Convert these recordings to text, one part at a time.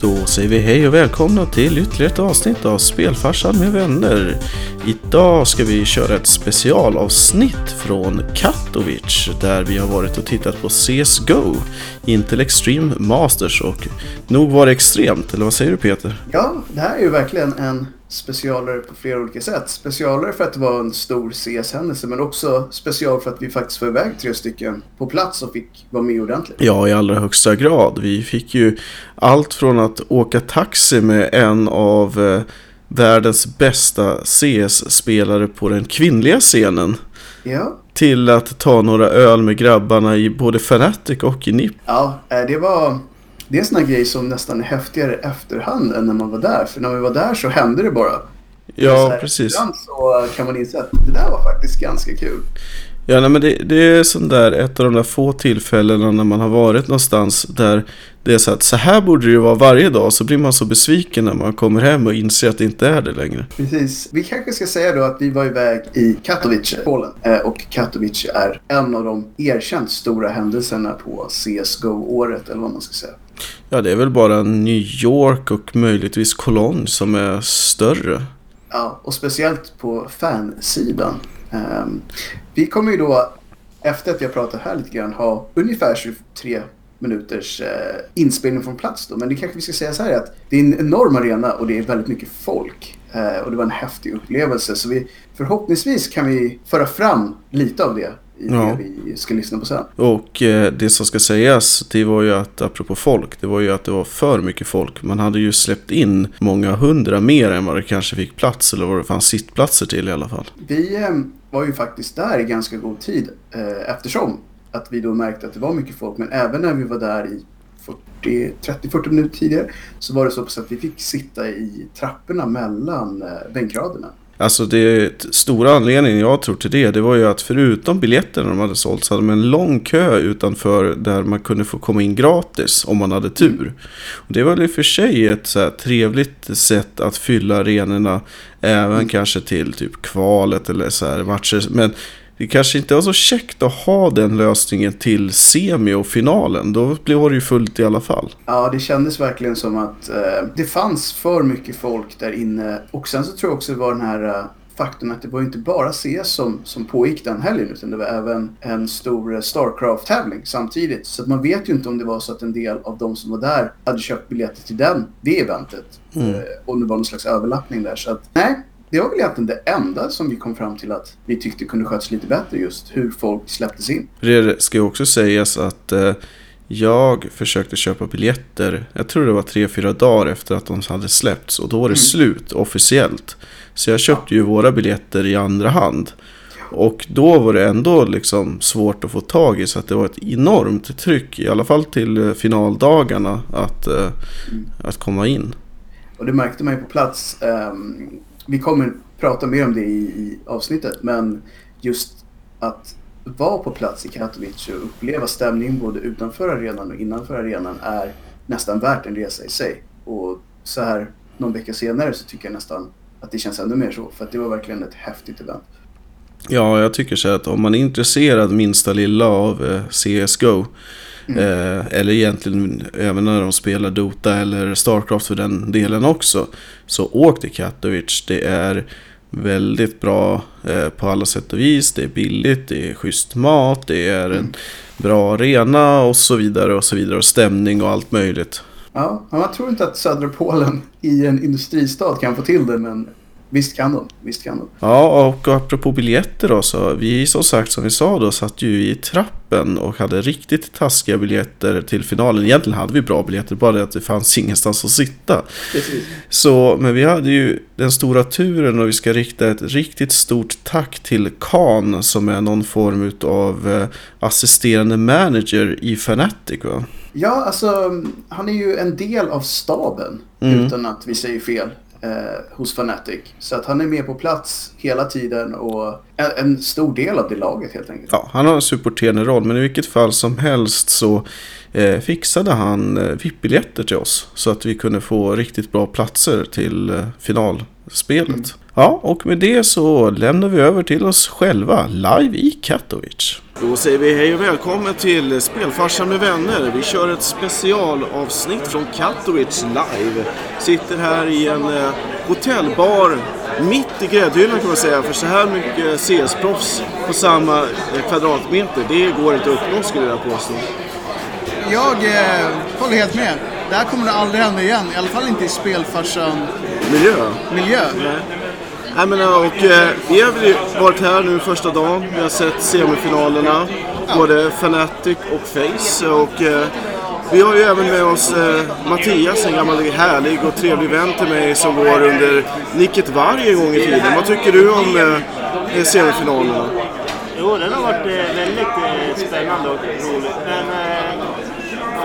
Då säger vi hej och välkomna till ytterligare ett avsnitt av Spelfarsan med vänner. Idag ska vi köra ett specialavsnitt från Katowice där vi har varit och tittat på CSGO, Intel Extreme Masters och nog var det extremt, eller vad säger du Peter? Ja, det här är ju verkligen en specialare på flera olika sätt. Specialare för att det var en stor CS-händelse men också special för att vi faktiskt var iväg tre stycken på plats och fick vara med ordentligt. Ja, i allra högsta grad. Vi fick ju allt från att åka taxi med en av eh, världens bästa CS-spelare på den kvinnliga scenen. Ja. Till att ta några öl med grabbarna i både Fanatic och i NIP. Ja, eh, det var... Det är en sån här grej som nästan är häftigare efterhand än när man var där. För när vi var där så hände det bara. Ja, här, precis. Ibland så kan man inse att det där var faktiskt ganska kul. Ja, nej, men det, det är sån där, ett av de där få tillfällena när man har varit någonstans där det är så att så här borde det ju vara varje dag. Så blir man så besviken när man kommer hem och inser att det inte är det längre. Precis. Vi kanske ska säga då att vi var iväg i Katowice, Polen. Eh, Och Katowice är en av de erkänt stora händelserna på CSGO-året, eller vad man ska säga. Ja, det är väl bara New York och möjligtvis Cologne som är större. Ja, och speciellt på fansidan. Ehm, vi kommer ju då, efter att vi har pratat här lite grann, ha ungefär 23 minuters eh, inspelning från plats då. Men det kanske vi ska säga så här att det är en enorm arena och det är väldigt mycket folk. Eh, och det var en häftig upplevelse. Så vi, förhoppningsvis kan vi föra fram lite av det i Ja. det vi ska lyssna på sen. Och eh, det som ska sägas, det var ju att, apropå folk, det var ju att det var för mycket folk. Man hade ju släppt in många hundra mer än vad det kanske fick plats, eller vad det fanns sittplatser till i alla fall. Vi eh, var ju faktiskt där i ganska god tid eh, eftersom att vi då märkte att det var mycket folk. Men även när vi var där i 30-40 minuter tidigare så var det så att vi fick sitta i trapporna mellan eh, bänkraderna. Alltså det stora anledningen jag tror till det, det var ju att förutom biljetterna de hade sålt så hade de en lång kö utanför där man kunde få komma in gratis om man hade tur. Och det var väl i och för sig ett så här trevligt sätt att fylla arenorna även kanske till typ kvalet eller så här matcher. Men det kanske inte var så käckt att ha den lösningen till semi och finalen. Då blev det ju fullt i alla fall. Ja, det kändes verkligen som att eh, det fanns för mycket folk där inne. Och sen så tror jag också det var den här eh, faktum att det var inte bara CS som, som pågick den helgen utan det var även en stor eh, Starcraft-tävling samtidigt. Så att man vet ju inte om det var så att en del av de som var där hade köpt biljetter till den, det eventet. Mm. Eh, om det var någon slags överlappning där. Så att nej, det var väl egentligen det enda som vi kom fram till att vi tyckte kunde skötas lite bättre just hur folk släpptes in. Det ska ju också sägas att eh, jag försökte köpa biljetter, jag tror det var tre fyra dagar efter att de hade släppts och då var det Mm. slut officiellt. Så jag köpte ju våra biljetter i andra hand. Och då var det ändå liksom svårt att få tag i så att det var ett enormt tryck, i alla fall till eh, finaldagarna, att, eh, Mm. att komma in. Och det märkte man ju på plats. Ehm, vi kommer prata mer om det i, i avsnittet. Men just att vara på plats i Katowice och uppleva stämningen både utanför arenan och innanför arenan är nästan värt en resa i sig. Och så här någon vecka senare så tycker jag nästan att det känns ännu mer så. För att det var verkligen ett häftigt event. Ja, jag tycker så här att om man är intresserad minsta lilla av eh, CSGO Mm. eh, eller egentligen även när de spelar Dota eller Starcraft för den delen också så åk till Katowice. Det är väldigt bra eh, på alla sätt och vis. Det är billigt, det är schysst mat, det är en bra arena och så vidare och så vidare och stämning och allt möjligt. Ja, man tror inte att södra Polen i en industristad kan få till det. Men visst kan de. Visst kan de. Ja, och apropå biljetter då så vi som sagt som vi sa då satt ju i trappen och hade riktigt taskiga biljetter till finalen. Egentligen hade vi bra biljetter, bara det att det fanns ingenstans att sitta. Precis. Så, men vi hade ju den stora turen och vi ska rikta ett riktigt stort tack till Khan som är någon form av eh, assisterande manager i Fanatic va? Ja, alltså han är ju en del av staben Mm. utan att vi säger fel eh, hos Fnatic. Så att han är med på plats hela tiden och en, en stor del av det laget helt enkelt. Ja, han har en supporterande roll, men i vilket fall som helst så eh, fixade han eh, VIP-biljetter till oss. Så att vi kunde få riktigt bra platser till eh, finalspelet. Mm. Ja, och med det så lämnar vi över till oss själva live i Katowice. Då säger vi hej och välkommen till Spelfarsan med vänner. Vi kör ett specialavsnitt från Katowice live. Sitter här i en eh, hotellbar mitt i gräddhyllan kan man säga. För så här mycket CS-proffs på samma eh, kvadratmeter, det går inte att uppnå skulle jag påstå. Jag eh, håller helt med. Det här kommer det aldrig hända igen. I alla fall inte i spelfarsan-miljö. Miljö? Nej. Nej, men, och, eh, vi har väl varit här nu första dagen. Vi har sett semifinalerna. Både Fnatic och Face. Och, eh, vi har ju även med oss eh, Mattias, en gammal härlig och trevlig vän till mig som går under nicket varje gång i tiden. Vad tycker du om eh, semifinalerna? Jo, den har varit eh, väldigt eh, spännande och rolig. Men eh,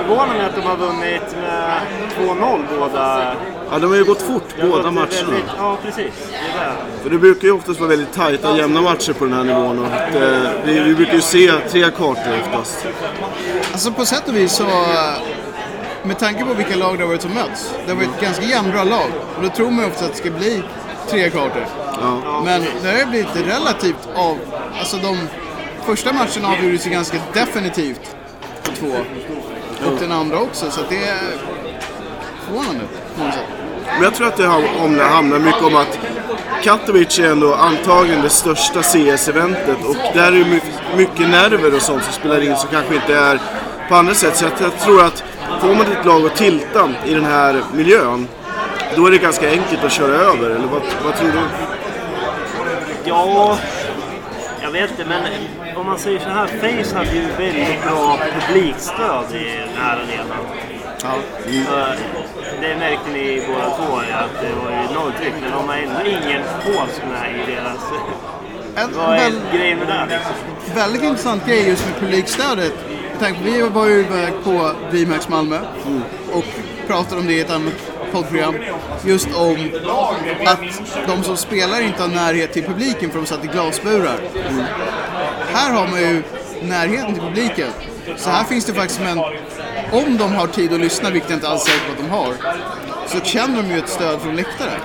förvånar mig att de har vunnit med 2-0 båda. Ja, de har ju gått fort båda gått matcherna. Väldigt, ja, precis. Det är det. För det brukar ju oftast vara väldigt tajta, jämna matcher på den här nivån. Och att, eh, vi, vi brukar ju se tre kartor oftast. Alltså på sätt och vis så, eh, med tanke på vilka lag det har varit som möts. Det har varit ett ganska jämnbra lag. Och då tror man ju ofta att det ska bli tre kartor. Ja. Men det har ju blivit relativt av... Alltså de första matcherna avgjordes ju ganska definitivt på två. Och den andra också, så det är förvånande på något sätt. Men jag tror att det handlar mycket om att Katowice är ändå antagligen det största CS-eventet och där är det my- mycket nerver och sånt som spelar in som kanske inte är på andra sätt. Så att jag tror att får man ett lag att tilta i den här miljön då är det ganska enkelt att köra över. Eller vad, vad tror du? Ja, jag vet inte, men om man säger så här. Face hade ju väldigt bra publikstöd i den här arenan. Så, Det märkte ni båda två, att det var ju nolltryck. Men de har ändå ingen polsk med i deras... En Vad är grejen med det? Liksom? väldigt intressant grej just med publikstödet. Tänkte, vi var ju iväg på DreamHack Malmö och pratade om det i ett annat poddprogram. Just om att de som spelar inte har närhet till publiken för de satt i glasburar. Här har man ju närheten till publiken. Så här finns det faktiskt en... Om de har tid att lyssna, vilket jag inte alls säker på att de har, så känner de ju ett stöd från läktaren.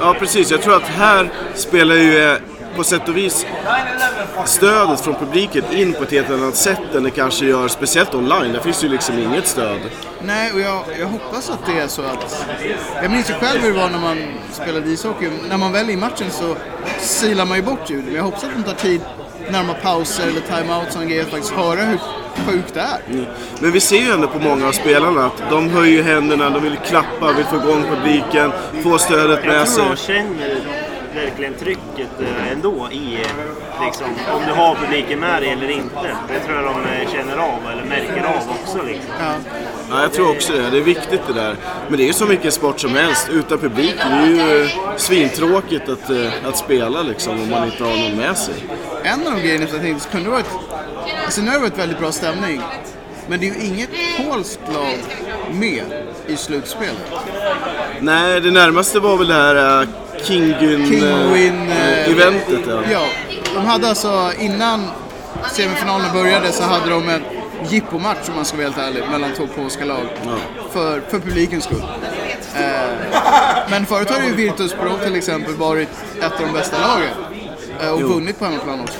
Ja precis, jag tror att här spelar ju eh, på sätt och vis stödet från publiken in på ett helt annat sätt än det kanske gör speciellt online. Där finns ju liksom inget stöd. Nej, och jag, jag hoppas att det är så att... Jag minns ju själv hur det var när man spelade ishockey. När man väl är i matchen så silar man ju bort ljudet. Men jag hoppas att de tar tid när de har pauser eller timeout och grejer att faktiskt höra hur sjukt det är. Men vi ser ju ändå på många av spelarna att de höjer ju händerna, de vill klappa, vill få igång publiken, få stödet Jag med tror sig. de känner verkligen trycket eh, ändå i, liksom, om du har publiken med dig eller inte. Det tror jag de eh, känner av, eller märker av också. Liksom. Ja. Ja, jag tror också det. Det är viktigt det där. Men det är ju som vilken sport som helst. Utan publik det är ju svintråkigt att, eh, att spela liksom om man inte har någon med sig. En av de grejerna som jag tänkte så kunde varit... Alltså nu har det varit väldigt bra stämning. Men det är ju inget polskt lag med i slutspelet. Nej, det närmaste var väl det här Kingun Kingwin... eh, eventet. Ja. Ja, de hade alltså innan semifinalerna började så hade de en jippomatch om man ska vara helt ärlig mellan två polska lag. För, för publikens skull. Eh, men förut har ju Virtus Pro till exempel varit ett av de bästa lagen. Eh, och vunnit på hemmaplan också.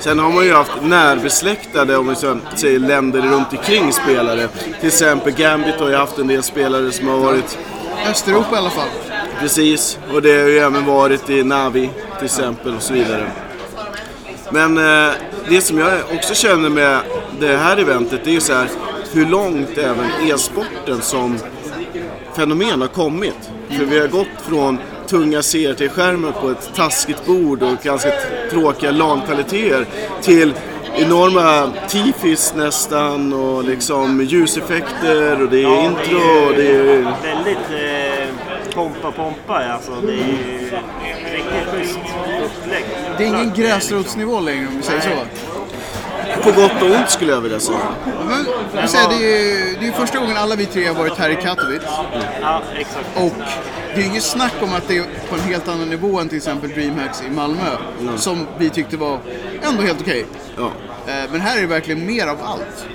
Sen har man ju haft närbesläktade, om vi säger länder runt omkring spelare. Till exempel Gambit har ju haft en del spelare som har varit Östeuropa i alla fall. Precis, och det har ju även varit i Navi till exempel och så vidare. Men eh, det som jag också känner med det här eventet det är ju så här hur långt även e-sporten som fenomen har kommit. För vi har gått från tunga CRT-skärmar på ett taskigt bord och ganska tråkiga LAN-kvaliteter till enorma tifis nästan och liksom ljuseffekter och det är intro och det är Väldigt eh, pompa pompa alltså. Det är ju riktigt schysst upplägg. Det är ingen gräsrotsnivå längre om vi säger så. på gott och ont skulle jag vilja säga. Men, jag säga, det är det är första gången alla vi tre har varit här i Katowice. Ja, exakt. Och det är inget snack om att det är på en helt annan nivå än till exempel DreamHacks i Malmö. Som vi tyckte var ändå helt okej. Ja. Eh, Men här är det verkligen mer av allt.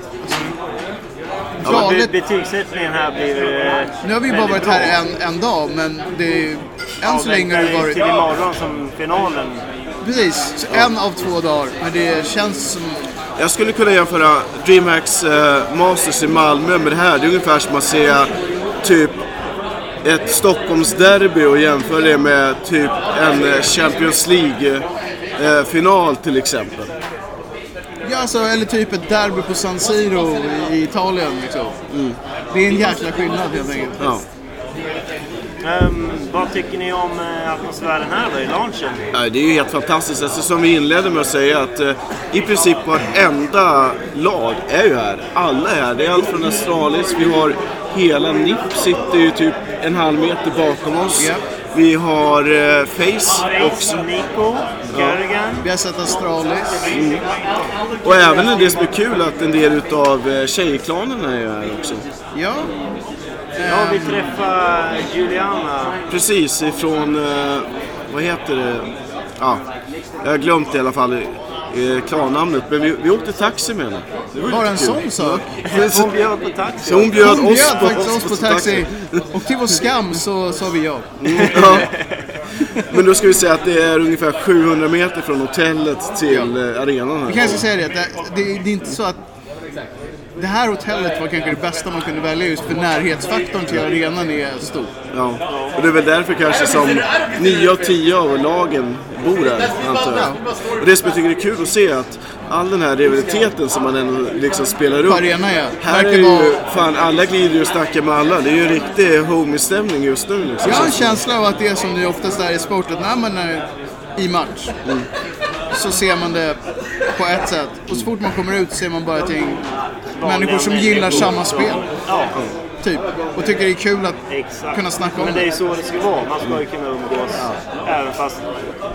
Be- galet. betygssättningen här blir... eh, Nu har vi ju bara varit bra. här en, en dag, men det är ju... Än så länge har det varit... till imorgon som finalen. Precis, så en av två dagar. Men det känns som... Jag skulle kunna jämföra DreamHacks eh, Masters i Malmö med det här. Det är ungefär som att se typ ett Stockholmsderby och jämföra det med typ en eh, Champions League-final till exempel. Ja, alltså, eller typ ett derby på San Siro i Italien liksom. Det är en jäkla skillnad helt enkelt. Ja. Ehm, vad tycker ni om eh, atmosfären här då i launchen? Det är ju helt fantastiskt. Alltså, som vi inledde med att säga att eh, i princip varenda lag är ju här. Alla är här. Det är allt från Astralis, vi har hela NIP sitter ju typ en halv meter bakom oss. Ja. Vi har eh, Face också. Nico, Kerrigan. Vi har sett Astralis. Och även det som är kul att en del utav eh, tjejklanerna är här också. Ja, Ja, vi träffar Juliana. Precis ifrån, eh, vad heter det? Ja, jag har glömt det i alla fall. Eh, Klarnamnet, men vi, vi åkte taxi med henne. Det var ju bara en kul. sån sak. Hon bjöd på taxi. Så hon bjöd Hon oss bjöd på, faktiskt oss på taxi. Och till vår skam så sa vi ja. Ja. Men då ska vi säga att det är ungefär 700 meter från hotellet till eh, arenan Vi här. kanske ska säga det, det, det, det är inte så att det här hotellet var kanske det bästa man kunde välja just för närhetsfaktorn till arenan är stor. Ja. Och det är väl därför kanske som 9 av 10 av lagen bor här, antar jag. Och det som jag tycker är kul att se är att all den här rivaliteten som man ändå liksom spelar upp. På arenan ja. Här är ju, fan alla glider ju och snackar med alla. Det är ju en riktig homie-stämning just nu liksom. Jag har en känsla av att det är som det oftast är i sport, att när man är i match så ser man det på ett sätt. Och så fort man kommer ut ser man bara gäng människor som gillar samma spel. Ja, Typ. Och tycker det är kul att exakt. kunna snacka om Men det är det. ju så det ska vara. Man ska ju kunna umgås även fast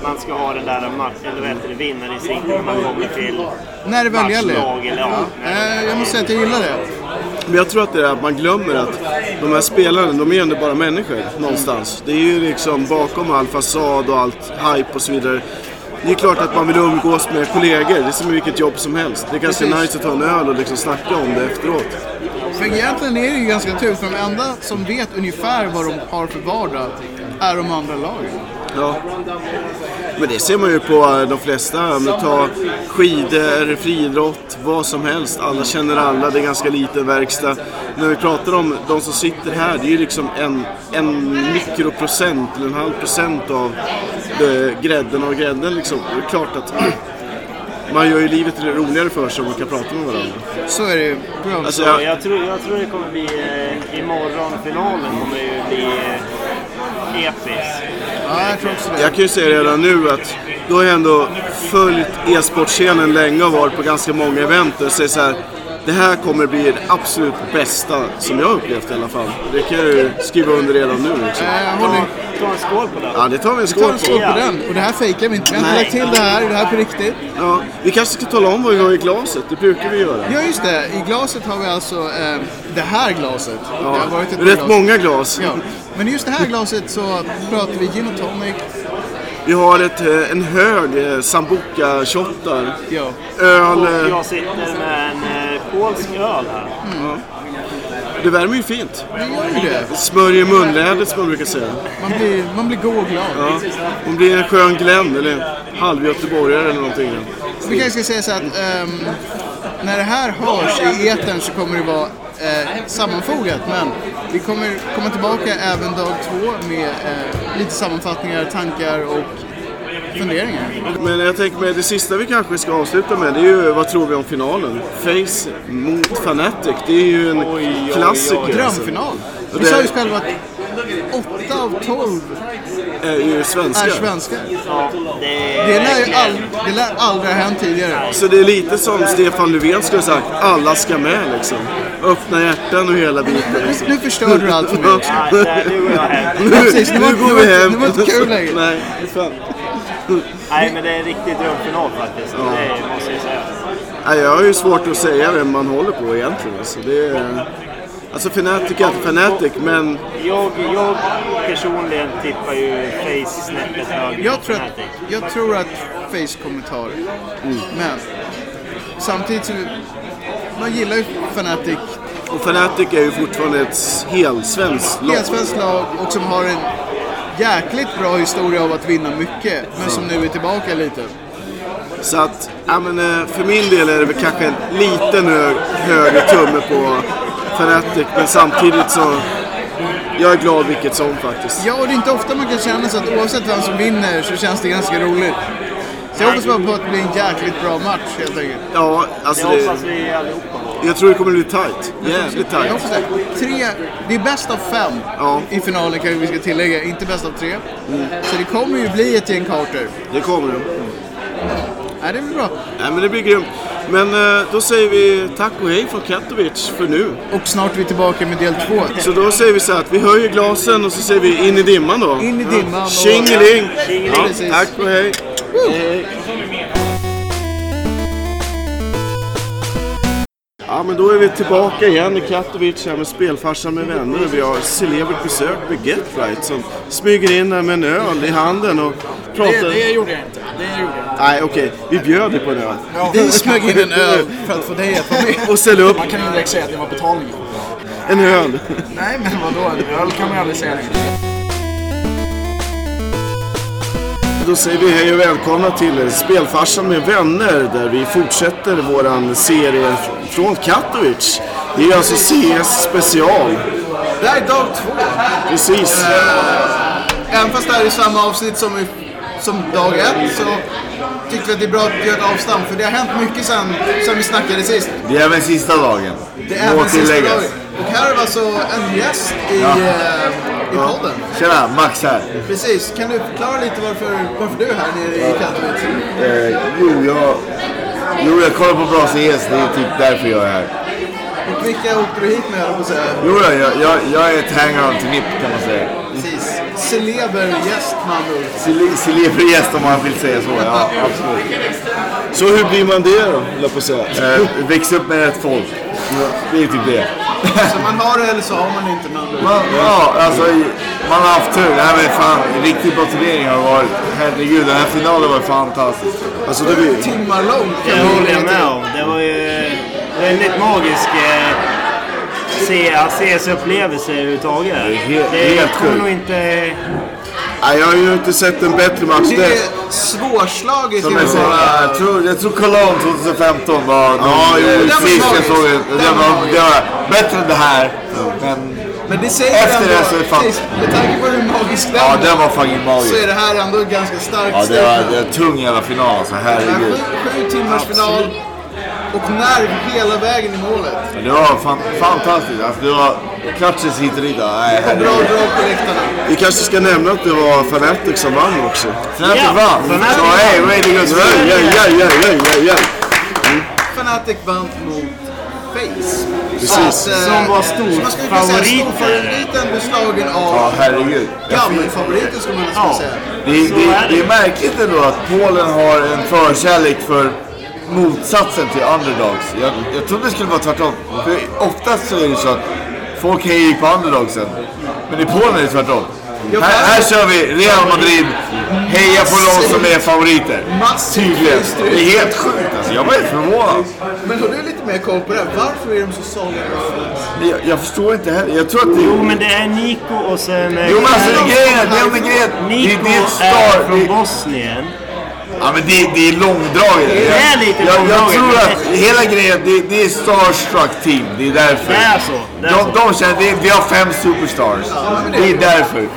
man ska ha den där matchen, eller vad det, vinnarinstinkten när man kommer till När det väl gäller. matchlag eller ja. Eh, Jag måste säga att jag gillar det. Men jag tror att det är att man glömmer att de här spelarna, de är ju ändå bara människor någonstans. Det är ju liksom bakom all fasad och allt hype och så vidare. Det är klart att man vill umgås med kollegor, det är som vilket jobb som helst. Det är ganska Precis. nice att ta en öl och liksom snacka om det efteråt. För egentligen är det ju ganska naturligt, för de enda som vet ungefär vad de har för vardag är de andra lagen. Ja. Men det ser man ju på de flesta. Du tar skidor, friidrott, vad som helst. Alla känner alla, det är ganska liten verkstad. När vi pratar om de som sitter här, det är ju liksom en, en mikroprocent eller en halv procent av eh, grädden av grädden liksom. Det är klart att man gör ju livet roligare för sig om man kan prata med varandra. Så är det ju. Alltså, Ja, jag, jag, tror, jag tror det kommer bli, eh, imorgon finalen kommer det ju bli eh, episk. Ja, jag tror också det. Jag kan ju säga redan nu att då har jag ändå följt e-sportscenen länge och varit på ganska många event och säger så här. Det här kommer bli det absolut bästa som jag har upplevt i alla fall. Det kan jag ju skriva under redan nu liksom. Jag håller Ta en skål på det. Ja, det tar vi en Vi tar skål en skål på. på den. Och det här fejkar vi inte. Vi har inte lagt till det här. Det här är på riktigt. Ja, vi kanske ska tala om vad vi har i glaset. Det brukar vi göra. Ja, just det. I glaset har vi alltså eh, det här glaset. Det har varit ett Rätt glas. många glas. Ja. Men i just det här glaset så pratar vi gin och tonic. Vi har ett, eh, en hög eh, sambuca-shottar. Ja. Öl. Och eh, jag sitter med en polsk öl här. Det värmer ju fint. Vi gör ju det. Smörjer munlädret som man brukar säga. Man blir, man blir god och glad. Ja. Hon blir en skön Glenn eller en halvgöteborgare eller någonting. Vi kanske ska säga så att ehm, när det här hörs i etern så kommer det vara eh, sammanfogat. Men vi kommer komma tillbaka även dag två med eh, lite sammanfattningar, tankar och funderingar. Men jag tänker mig det sista vi kanske ska avsluta med det är ju vad tror vi om finalen? Face mot Fnatic. Det är ju en klassiker. alltså. Drömfinal. Vi det- sa ju själva att 8 av 12 Är ju svenskar. är svenskar. Ja, det, Det lär ju all, det lär aldrig ha hänt tidigare. Så det är lite som Stefan Löfven skulle ha sagt. Alla ska med liksom. Öppna hjärtan och hela biten liksom. Nu förstör du allt för mig. Ja, nu går jag hem. Nu, Precis, det var inte kul längre. Nej, fan. Nej, men det är en riktig drömfinal faktiskt. Det måste jag säga. Nej, jag har ju svårt att säga vem man håller på egentligen. Alltså, det är... Alltså Fnatic är inte Fnatic, men Jag, jag personligen tippar ju Face snäppet högre Jag tror, att, jag tror att Face kommer ta det. Men samtidigt så... Man gillar ju Fnatic Och Fnatic är ju fortfarande ett helsvenskt lag. Helsvenskt lag och som har en jäkligt bra historia av att vinna mycket. Men som nu är tillbaka lite. Så att, ja, men, eh, för min del är det väl kanske en liten hög, högre tumme på Fnatic. Men samtidigt så, jag är glad vilket som faktiskt. Ja, och det är inte ofta man kan känna så att oavsett vem som vinner så känns det ganska roligt. Så jag hoppas bara på att det blir en jäkligt bra match helt enkelt. Ja, alltså det, hoppas vi allihopa jag tror det kommer bli tight. Jävligt Jag tight. hoppas det. Tre, det är bäst av fem Ja. i finalen kanske vi ska tillägga, inte bäst av tre. Så det kommer ju bli ett gäng kartor. Det kommer det. Nej, det blir bra. Nej, men det blir grymt. Men eh, då säger vi tack och hej från Katowice för nu. Och snart är vi tillbaka med del två. Så då säger vi så här att vi höjer glasen och så säger vi in i dimman då. In i dimman och... Tjingeling! Ja, tack och hej. Ja men då är vi tillbaka igen i Katowice här med spelfarsan med vänner. Vi har celebert besök med Get Right som smyger in här med en öl i handen och pratar... gjorde jag inte. Det gjorde jag Nej okej, vi bjöd dig på en öl. Vi smög in en öl för att få dig att vara med. Och ställ upp Man kan ju direkt säga att det var betalning. en öl. Nej, men vadå? En öl kan man ju aldrig säga Då säger vi hej och välkomna till Spelfarsan med vänner där vi fortsätter våran serie från Katowice. Det är alltså CS special. Det här är dag två. Precis. Även fast det här är samma avsnitt som, i, som dag ett så tyckte vi att det är bra att göra ett avstamp. För det har hänt mycket sen, sen vi snackade sist. Det är även sista dagen. Det är även sista dagen. Och här har vi alltså en gäst i, eh, i podden. Tjena, Max här. Precis. Kan du förklara lite varför, varför du är här nere i Katowice? Eh, jo, jag, jo, jag kollar på bra CS. Det är typ därför jag är här. Och vilka åkte du hit med, höll jag på att säga? Jo, jag, jag, jag är ett hangaround till NIP kan man säga. Precis. Celeber gäst med andra ord. Cele- Celebrigäst om man vill säga så. Ja, absolut. Så hur blir man det då, höll jag på säga? Eh, väx upp med rätt folk. Det är typ det. Så man har det eller så har man inte. Man, ja, alltså man har haft tur. Nej men fan, riktigt bra turnering har det varit. Herregud, den här finalen var fantastisk. Alltså det blir... Timmar långt Det man håller jag med om. Det var ju väldigt magisk eh, CS-upplevelse överhuvudtaget. är helt- det helt kommer sjukt. nog inte... Nej, jag har ju inte sett en bättre match. Det Det... är svårslaget Som jag säga. jag tror, jag tror Cologne 2015 var Ja, jo, sist jag magisk. såg det. Det var magisk. det var bättre än det här. Men Men det säger Efter ändå, det så är det fan- precis, med tanke på hur magisk den ja, var, den var fucking så är magisk. det här ändå ganska starkt Ja, det var, det var en tung jävla final alltså. Herregud. Sju, sju timmars final och nerv hela vägen i målet. Det var fan, fantastiskt. Alltså, det var clutches hit och dit. Nej, Och bra herregud. drag på läktarna. Vi kanske ska nämna att det var Fnatic som vann också. Fnatic Ja, vann. Fnatic Så vann. hej, way to go Ja, Sverige. ja, ja, ja, ja, ja. Fnatic vann mot Face. Precis. Att, eh, Som var säga storfavoriter. Storfavoriten beslagen Ja, av herregud. gammelfavoriten skulle man nästan Ja. säga. Det, det, det. det är märkligt ändå att Polen har en förkärlek för motsatsen till underdogs. Jag, jag trodde det skulle vara tvärtom. För oftast så är det så att folk hejar ju på underdogsen. Men i Polen är det tvärtom. Här, här kör vi Real Madrid, heja på de som är favoriter. Tydligen. Det är helt sjukt alltså. Jag var helt förvånad. Men har du lite mer koll på det här? Varför är de så fans? Jag, jag förstår inte heller. Jag tror att det Jo, men det är Nico och sen... Jo men alltså det är grejen, det är grejen. Det är är från Det, Bosnien. Ja men det, det är långdraget. Det är lite jag, jag långdraget, tror men att hela grejen, det, det är starstruck team. Det är därför. Det är så. Det är de, så. de känner, det, vi har fem superstars. men det- Det är därför.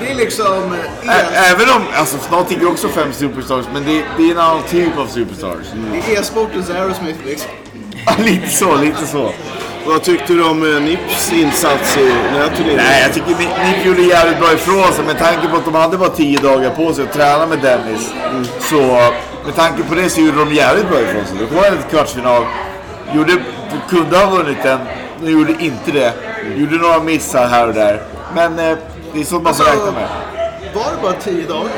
Det är liksom... eh, Ä, E- även om, alltså Fnatic är också fem superstars, men det, det är en annan typ av superstars. det är e-sportens Aerosmith liksom. lite så, lite så. Vad tyckte du om eh, Nips insats i den här turneringen? Nej, jag tycker Nick gjorde jävligt bra ifrån sig med tanke på att de hade bara 10 dagar på sig att träna med Dennis. Så med tanke på det så gjorde de jävligt bra ifrån sig. De var en kvartsfinal. Gjorde, de kunde ha vunnit den, de gjorde inte det. Gjorde några missar här och där. Men eh, det är sånt man får Alltså- räkna med. Var det bara 10 dagar?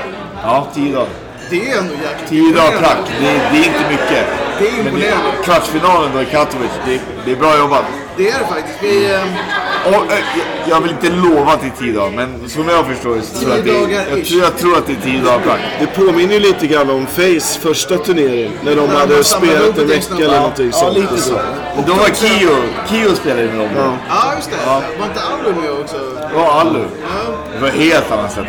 Ja, 10 dagar. Det är ändå jäkligt 10 dagar prack, det, är- det är inte mycket. Det är Men imponerande. kvartsfinalen då i Katowice, det, det är bra jobbat. Det är det faktiskt. Vi, eh, och, eh, jag- vill inte lova till 10 dagar, men som jag förstår det så tror jag att det, Tio jag, tror, jag tror att det är 10 dagar. Det påminner ju lite grann om Face första turnering. När de de hade spelat en vecka eller Ja, någonting Ja, sånt. lite så. Och då var Kio, Kio spelade med dem. Ja. Ja, just det. Var inte Allu med också? Var Allu. Det var helt annat sätt.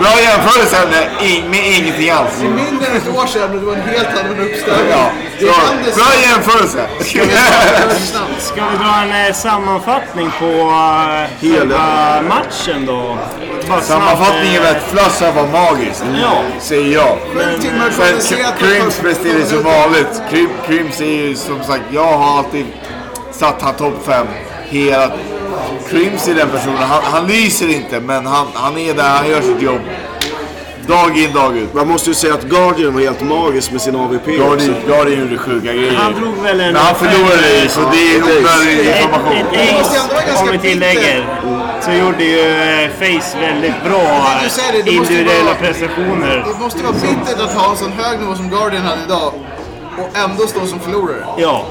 Bra jämförelse med, med ingenting alls. Det är mindre än ett år sedan men det var en helt annan uppställning. Ja, bra, bra jämförelse. Hände snabbt. Ska vi dra en eh, sammanfattning på uh, själva matchen då? Bara Sammanfattningen eh, är att Flusha var magisk. Ja. Säger jag. 40 presterar som vanligt. Krim, Crims är ju som sagt, jag har alltid satt han topp 5 hela... Crims är den personen, han, han lyser inte men han, han är där, han gör sitt jobb. Dag in, dag ut. Man måste ju säga att Guardian var helt magisk med sin AVP också. Guardian, Guardian gjorde sjuka grejer. Han drog väl en... Men han förlorade ju, så det är Ett, information. ett ace, om vi tillägger, så gjorde ju eh, Face väldigt bra det, det individuella vara- prestationer. Det måste vara bittert att ha en sån hög nivå som Guardian hade idag och ändå stå som förlorare. Ja,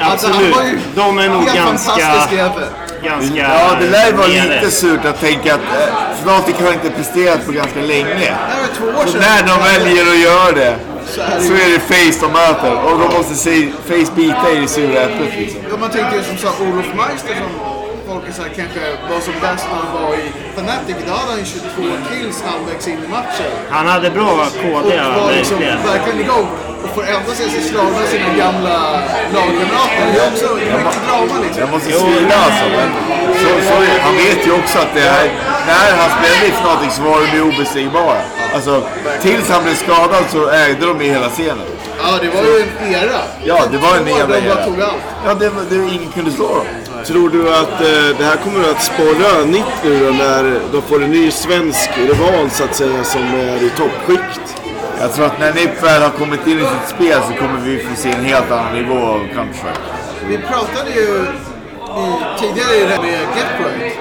Alltså, han absolut. var ju De är nog helt ganska. Ganska Ja, det lär ju vara lite surt att tänka att eh, Fnatic har inte presterat på ganska länge. Det här var två år Så sedan. när de väljer att göra det Så är det så ju- är det Face de möter och de måste se Face bita i det sura äpplet liksom. Ja, man tänkte ju som sa Olof Meister som folk är så här, kanske var som bäst när han var i Fnatic. Då hade han ju 22 kills halvvägs in i matchen. Han hade bra KD, Och var liksom verkligen. verkligen igång. Och får ändå se sig slagna av sina gamla lagkamrater. Det är också mycket drama liksom. Jag måste svida alltså. Men så, så, han vet ju också att det här, när han spelade i Fnatic så var de ju obestegbara. Alltså, tills han blev skadad så ägde de ju hela scenen. Ja, det var ju en era. Ja, det var en jävla era. tog allt. Ja, det, det, ingen kunde slå dem. Tror du att eh, det här kommer att sporra NIP nu då när de får en ny svensk rival så att säga som är i toppskikt? Jag tror att när NIP väl har kommit in i sitt spel så kommer vi få se en helt annan nivå av Counter-Strike. Vi pratade ju i, tidigare i det med Getbright.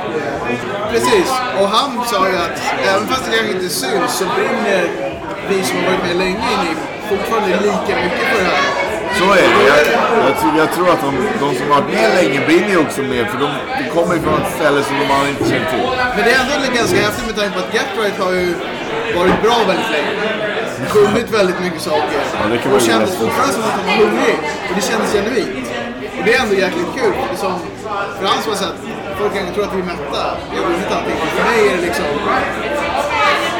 Precis, och han sa ju att även fast det kanske inte syns så brinner vi som har varit med länge in i fortfarande lika mycket för det här. Så är det. Jag, jag, tror, jag tror att de, de som har varit med länge brinner ju också med för de, de kommer ju från ett ställe som de andra inte känner till. Men det är ändå ganska häftigt med tanke på att Getbright har ju varit bra väldigt länge. Vunnit väldigt mycket saker. det kan och kändes fortfarande som att han var hungrig. Och det kändes genuint. Och det är ändå jäkligt kul. Det som, har sett, folk kanske tror att vi är mätta. Vi har vunnit allting. För mig är det liksom,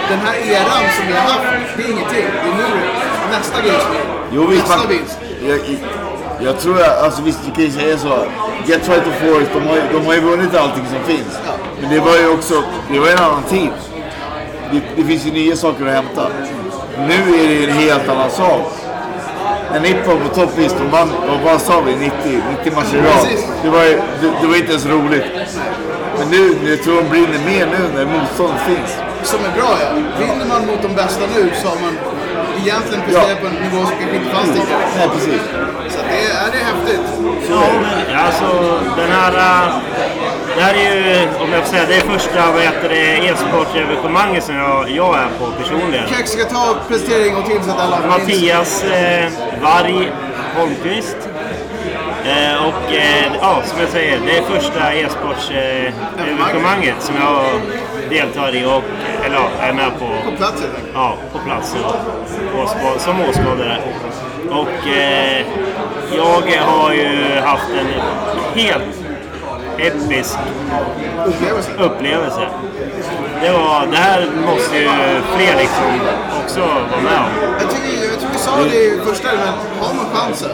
den här eran som vi har haft, det är ingenting. Det är nu nästa vinst. Jo visst, nästa vinst. jag, jag tror att, alltså visst du kan ju säga så. Get Right och Forest, de har, de har ju vunnit allting som finns. Men det var ju också, det var en annan tid. Det, det finns ju nya saker att hämta. Nu är det ju en helt annan sak. När Nipp var på topp visst, de vann, vad- vad sa vi, 90, 90 matcher i rad. Det var, ju- det, det var inte ens roligt. Men nu, jag tror de brinner mer nu när motståndet finns. Som är bra ja. Vinner man mot de bästa nu så har man egentligen presterat på en nivå som kanske inte fanns tidigare. Nej, precis. Så det, är, det är häftigt. Ja, men alltså den här... äh, Det här är ju, om jag får säga, det är första vad heter det, e-sportevenemanget som jag, jag är på personligen. Kanske ska ta och presentera en gång till så att alla. Mattias eh, Varg Holmqvist. Eh, och eh, ja, som jag säger, det är första e-sportsevenemanget som jag deltar i och eller ja, är med på. På plats. Ja, på plats och, som åskådare. Och eh, jag har ju haft en helt episk Upplevelse. upplevelse. Det, var, det här måste ju fler liksom också vara med om. Jag tycker, jag tycker vi sa det i första, men har man chansen.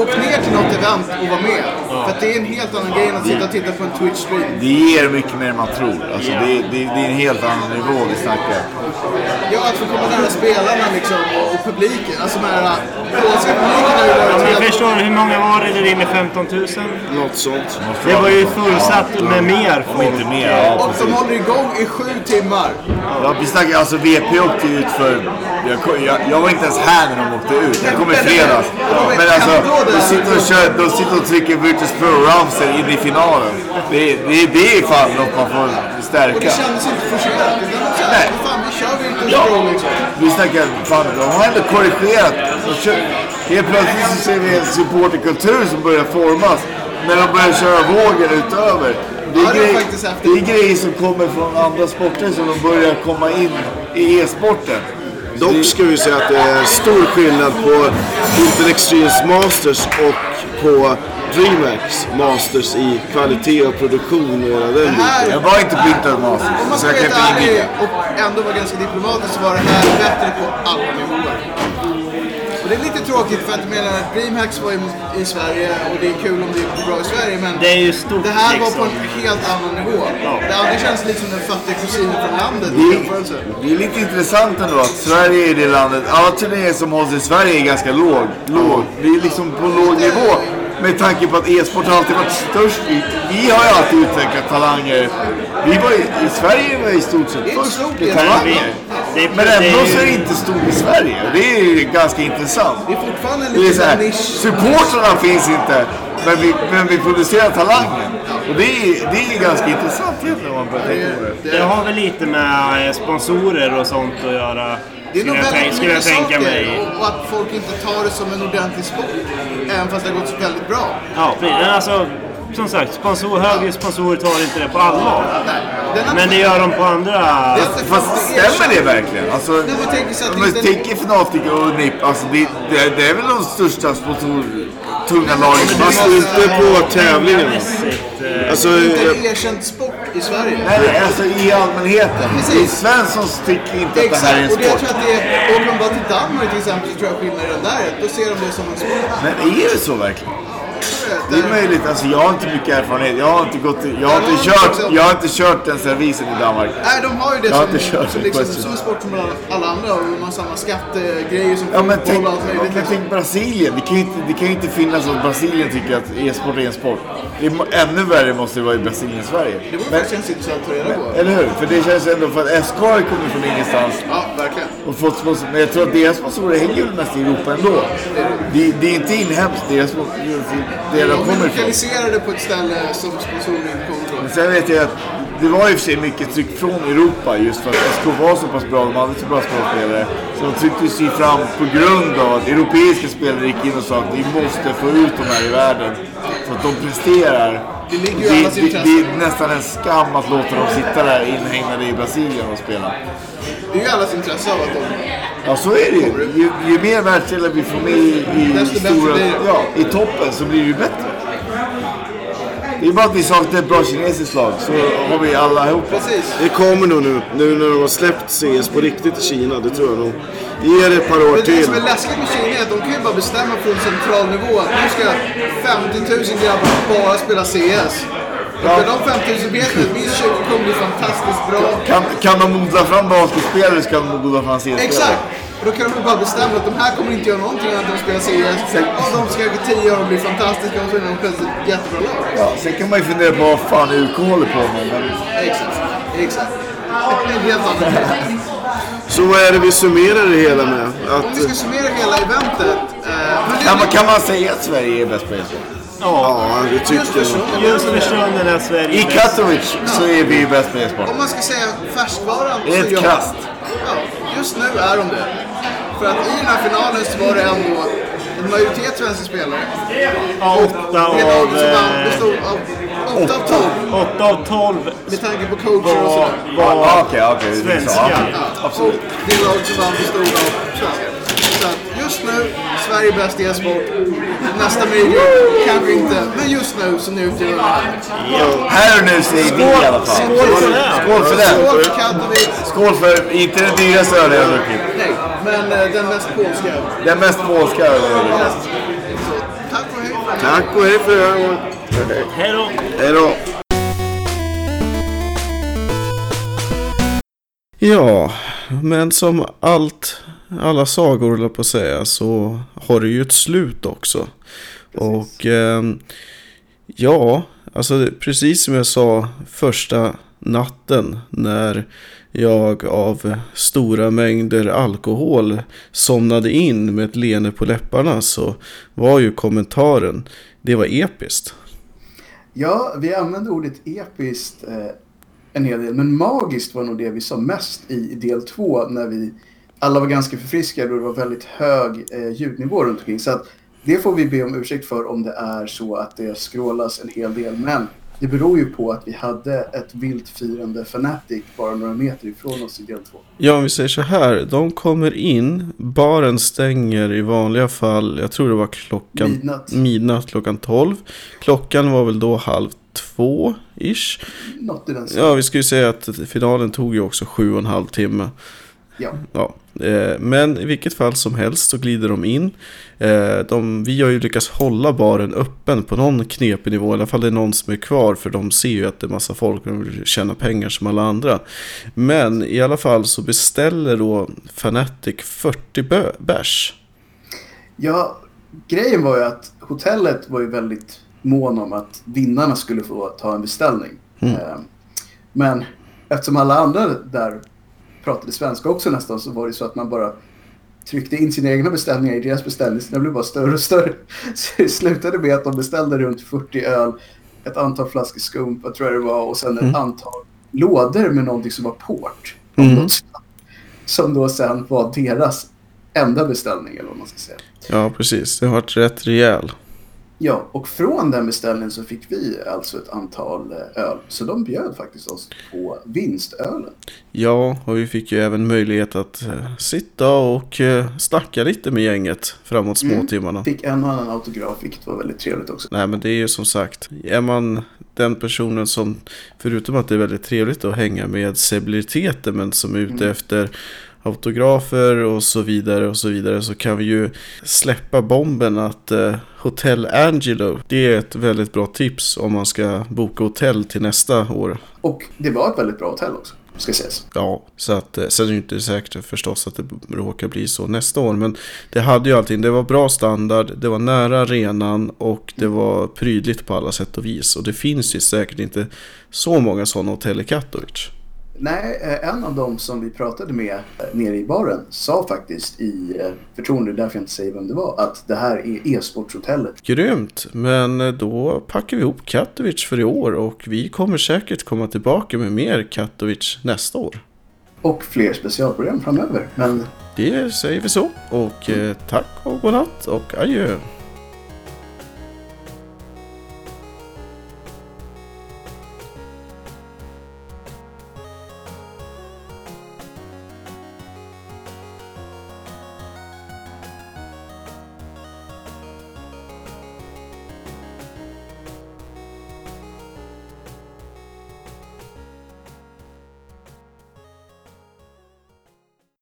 Åk ner till något event och var med. För att det är en helt annan grej än att sitta och titta på en Twitch-stream. Det ger mycket mer än man tror. Alltså, Ja. det, det, det är en helt annan nivå vi snackar. Ja, att få komma nära spelarna liksom och, och publiken. Alltså de här polska publiken har ju Ja, varit men helt... förstår du hur många var det där inne? 15 000? Något sånt. Det var ju fullsatt med mer folk. inte mer. Ja, Och de håller igång i sju timmar. Ja, vi snackar alltså VP åkte ut för... Jag, jag, jag var inte ens här när de åkte ut. Jag kom i fredags. Men alltså, de sitter och, kör, de sitter och trycker Virtus Pro Ramsey in i finalen. Det, det, det är fan något man får Och det stärka. kändes inte sa, Nej. fan vi kör Virtus Pro liksom. Vi snackar, fan, de har ändå korrigerat. Helt plötsligt så ser vi en supporterkultur som börjar formas. när de börjar köra vågen utöver. Det är, Ja, det är grejer som kommer från andra sporter som de börjar komma in i e-sporten. Dock ska vi säga att det är stor skillnad på Intel Extremes Masters och på DreamHack Masters i kvalitet och produktion och hela den Det här, biten. Jag var inte på Intel Masters, om man så ska jag vara kan helt inte ärlig och ändå vara ganska diplomatisk så var det här bättre på alla nivåer. Och det är lite tråkigt för att jag menar DreamHacks var i, i Sverige och det är kul om det är bra i Sverige men Det är ju stort det här var på liksom. en helt annan nivå. Det andra känns lite som den fattiga kusinen från landet i Det jämförelse. är, det är lite intressant ändå att Sverige är det landet, alla turnéer som hålls i Sverige är ganska låg. låg. Det är liksom på låg nivå. Med tanke på att e-sport har alltid varit störst. Vi, vi har ju alltid utvecklat talanger. Vi var i, I Sverige var i stort sett Det är inte först stort med i talanger. Det Men ändå ju- så är det inte stort i Sverige. Det är ganska intressant. Det är fortfarande en Det är liten så här, nisch. supportrarna finns inte, men vi, men vi producerar talangen. Och det är, det är ganska intressant egentligen om man börjar tänka på det. Det har väl lite med eh, sponsorer och sånt att göra. Det är nog väldigt skulle jag tänka saker mig. och, att folk inte tar det som en ordentlig sport. Även fast det har gått så väldigt bra. Ja, precis. Men alltså, som sagt, sponsor, högre sponsorer tar inte det på allvar. Men det gör de på andra... det är inte Fast stämmer det verkligen? Alltså, Nej, men tänk så att om man inte- tänker Fnatic och NIP, alltså det, det, det är väl de största sponsor, tunga lagen Fast har inte på tävlingen. Eh, Alltså, inte jag- en erkänd sport i Sverige. Nej, alltså i allmänheten. Precis. I Svensson tycker inte att det här är en Exakt, och det, jag sport. tror att det är, åker man bara till Danmark till exempel så tror jag skillnaden där är då ser de det som en sport. Men är det så verkligen? Det är möjligt. Alltså, jag har inte mycket erfarenhet. Jag har inte, gått, jag har inte, kört, jag har inte kört den servisen i Danmark. Nej, de har ju det Jag som, inte kört som, liksom, som sport som alla, andra och man har samma skattegrejer som Ja, men tänk, och allt möjligt. men tänk Brasilien. Det kan, ju inte, det kan ju inte finnas att Brasilien tycker att e-sport är en sport. Det är, ännu värre måste det vara i Brasilien och Sverige. Det vore faktiskt intressant att ta reda på. eller hur? För det känns ändå för att SK har kommit från ingenstans Ja, verkligen. och fått sponsor. Men jag tror att deras sponsorer hänger väl mest i Europa ändå. Det, det är inte inhemskt, deras sponsorer, det de kommer ifrån. lokaliserade på ett ställe som sponsorer inte kommer från. Men sen vet jag att det var i och för sig mycket tryck från Europa just för att SK var så pass bra, de hade så bra spelare. Så de tryckte sig fram på grund av att europeiska spelare gick in och sa att vi måste få ut de här i världen. Så att de presterar. Det ligger ju det, det, det är nästan en skam att låta dem sitta där inhägnade i Brasilien och spela. Det är ju allas intresse av att de... Ja, så är det ju. Ju, ju mer världsdelar vi får med i, i, stora, ja, i toppen så blir det ju bättre. Det är bara att vi saknar ett bra kinesiskt lag så har vi alla ihop. Precis. Det kommer nog nu, nu när de har släppt CS på riktigt i Kina. Det tror jag nog. Ge det ett par år Men det till. som är läskigt med Kina är att de kan ju bara bestämma från central nivå att nu ska 50 000 grabbar bara spela CS. Och för de 50 000 vet att minst 20 kommer bli fantastiskt bra. Kan, kan de odla fram basketspelare så kan de odla fram CS-spelare. Exakt! Och då kan de bara bestämma att de här kommer inte göra någonting annat än att spela CS. Och de ska i 10 år och bli fantastiska och så är de plötsligt ett jättebra lag. Ja, sen kan man ju fundera på vad fan UK håller på med. Men Exakt. Exakt. Helt. Så vad är det vi summerar det hela med? Om vi Att, ska summera hela eventet. Eh, men det är kan, man, lite- kan man säga att Sverige är bäst på e-sport? ja, det tycker jag. Just för stunden är Sverige I. Katowice så är vi bäst på e-sport. Om man ska säga färskvaran ett ja. kast. Ja, just nu är de det. För att i den här finalen så var det ändå en majoritet svenska spelare. Ja, åtta Det av... eh, bestod av 8 av 12. Åtta av tolv Med tanke på coacher och sådär. Ja, Okej, okej. det är så. Svenskar. Ja, Absolut. Och det laget som vann bestod av svenskar. Just nu, Sverige bäst i e-sport. Nästa major kanske inte, men just nu så njuter vi av det. Här och nu säger vi i alla fall. Skål för det! Skål för Skål den! för Katowice! Skål för, inte den dyraste ölen jag har druckit. Nej, men eh, den mest polska. Den mest polska ölen jag har druckit. Tack och hej. Tack och hej för det. Hej då! Hej då. Ja, men som allt, alla sagor jag på att säga, så har det ju ett slut också. Och ehm, ja, alltså precis som jag sa första natten när jag av stora mängder alkohol somnade in med ett leende på läpparna så var ju kommentaren, det var episkt. Ja, vi använde ordet episkt eh, en hel del, men magiskt var nog det vi sa mest i del två när vi alla var ganska förfriskade och det var väldigt hög eh, ljudnivå runt omkring. Så att det får vi be om ursäkt för om det är så att det scrollas en hel del. Men det beror ju på att vi hade ett vilt firande Fanatic bara några meter ifrån oss i del 2. Ja, om vi säger så här. De kommer in, baren stänger i vanliga fall, jag tror det var klockan Midnatt. midnatt klockan 12. Klockan var väl då halv två ish. Något i den. Ja, vi ju säga att finalen tog ju också sju och en halv timme. Ja. Ja, eh, men i vilket fall som helst så glider de in. Eh, de, vi har ju lyckats hålla baren öppen på någon knepig nivå. I alla fall det är någon som är kvar för de ser ju att det är massa folk och de vill tjäna pengar som alla andra. Men i alla fall så beställer då Fanatic 40 bö- bärs. Ja, grejen var ju att hotellet var ju väldigt mån om att vinnarna skulle få ta en beställning. Mm. Eh, Men eftersom alla andra där pratade svenska också nästan så var det så att man bara tryckte in sina egna beställningar i deras beställning. Så det blev bara större och större. Så det slutade med att de beställde runt 40 öl, ett antal flaskor skumpa tror jag det var och sen ett Mm. antal lådor med någonting som var port. Mm. Som då sen var deras enda beställning eller vad man ska säga. Ja, precis. Det har varit rätt rejäl. Ja, och från den beställningen så fick vi alltså ett antal eh, öl. Så de bjöd faktiskt oss på vinstölen. Ja, och vi fick ju även möjlighet att eh, sitta och eh, snacka lite med gänget framåt Mm. småtimmarna. Fick en och annan autograf, vilket var väldigt trevligt också. Nej men det är ju som sagt, är man den personen som, förutom att det är väldigt trevligt att hänga med celebriteter, men som är ute Mm. efter autografer och så vidare och så vidare så kan vi ju släppa bomben att eh, Hotel Angelo, det är ett väldigt bra tips om man ska boka hotell till nästa år. Och det var ett väldigt bra hotell också, ska sägas. Ja, så att eh, sen är det ju inte säkert förstås att det råkar bli så nästa år. Men det hade ju allting. Det var bra standard, det var nära arenan och det var prydligt på alla sätt och vis. Och det finns ju säkert inte så många sådana hotell i Katowice. Nej, eh, en av dem som vi pratade med eh, nere i baren sa faktiskt i eh, förtroende, därför jag inte säger vem det var, att det här är e-sportshotellet. Grymt, men då packar vi ihop Katowice för i år och vi kommer säkert komma tillbaka med mer Katowice nästa år. Och fler specialprogram framöver. Men Det säger vi så och tack och godnatt och adjö.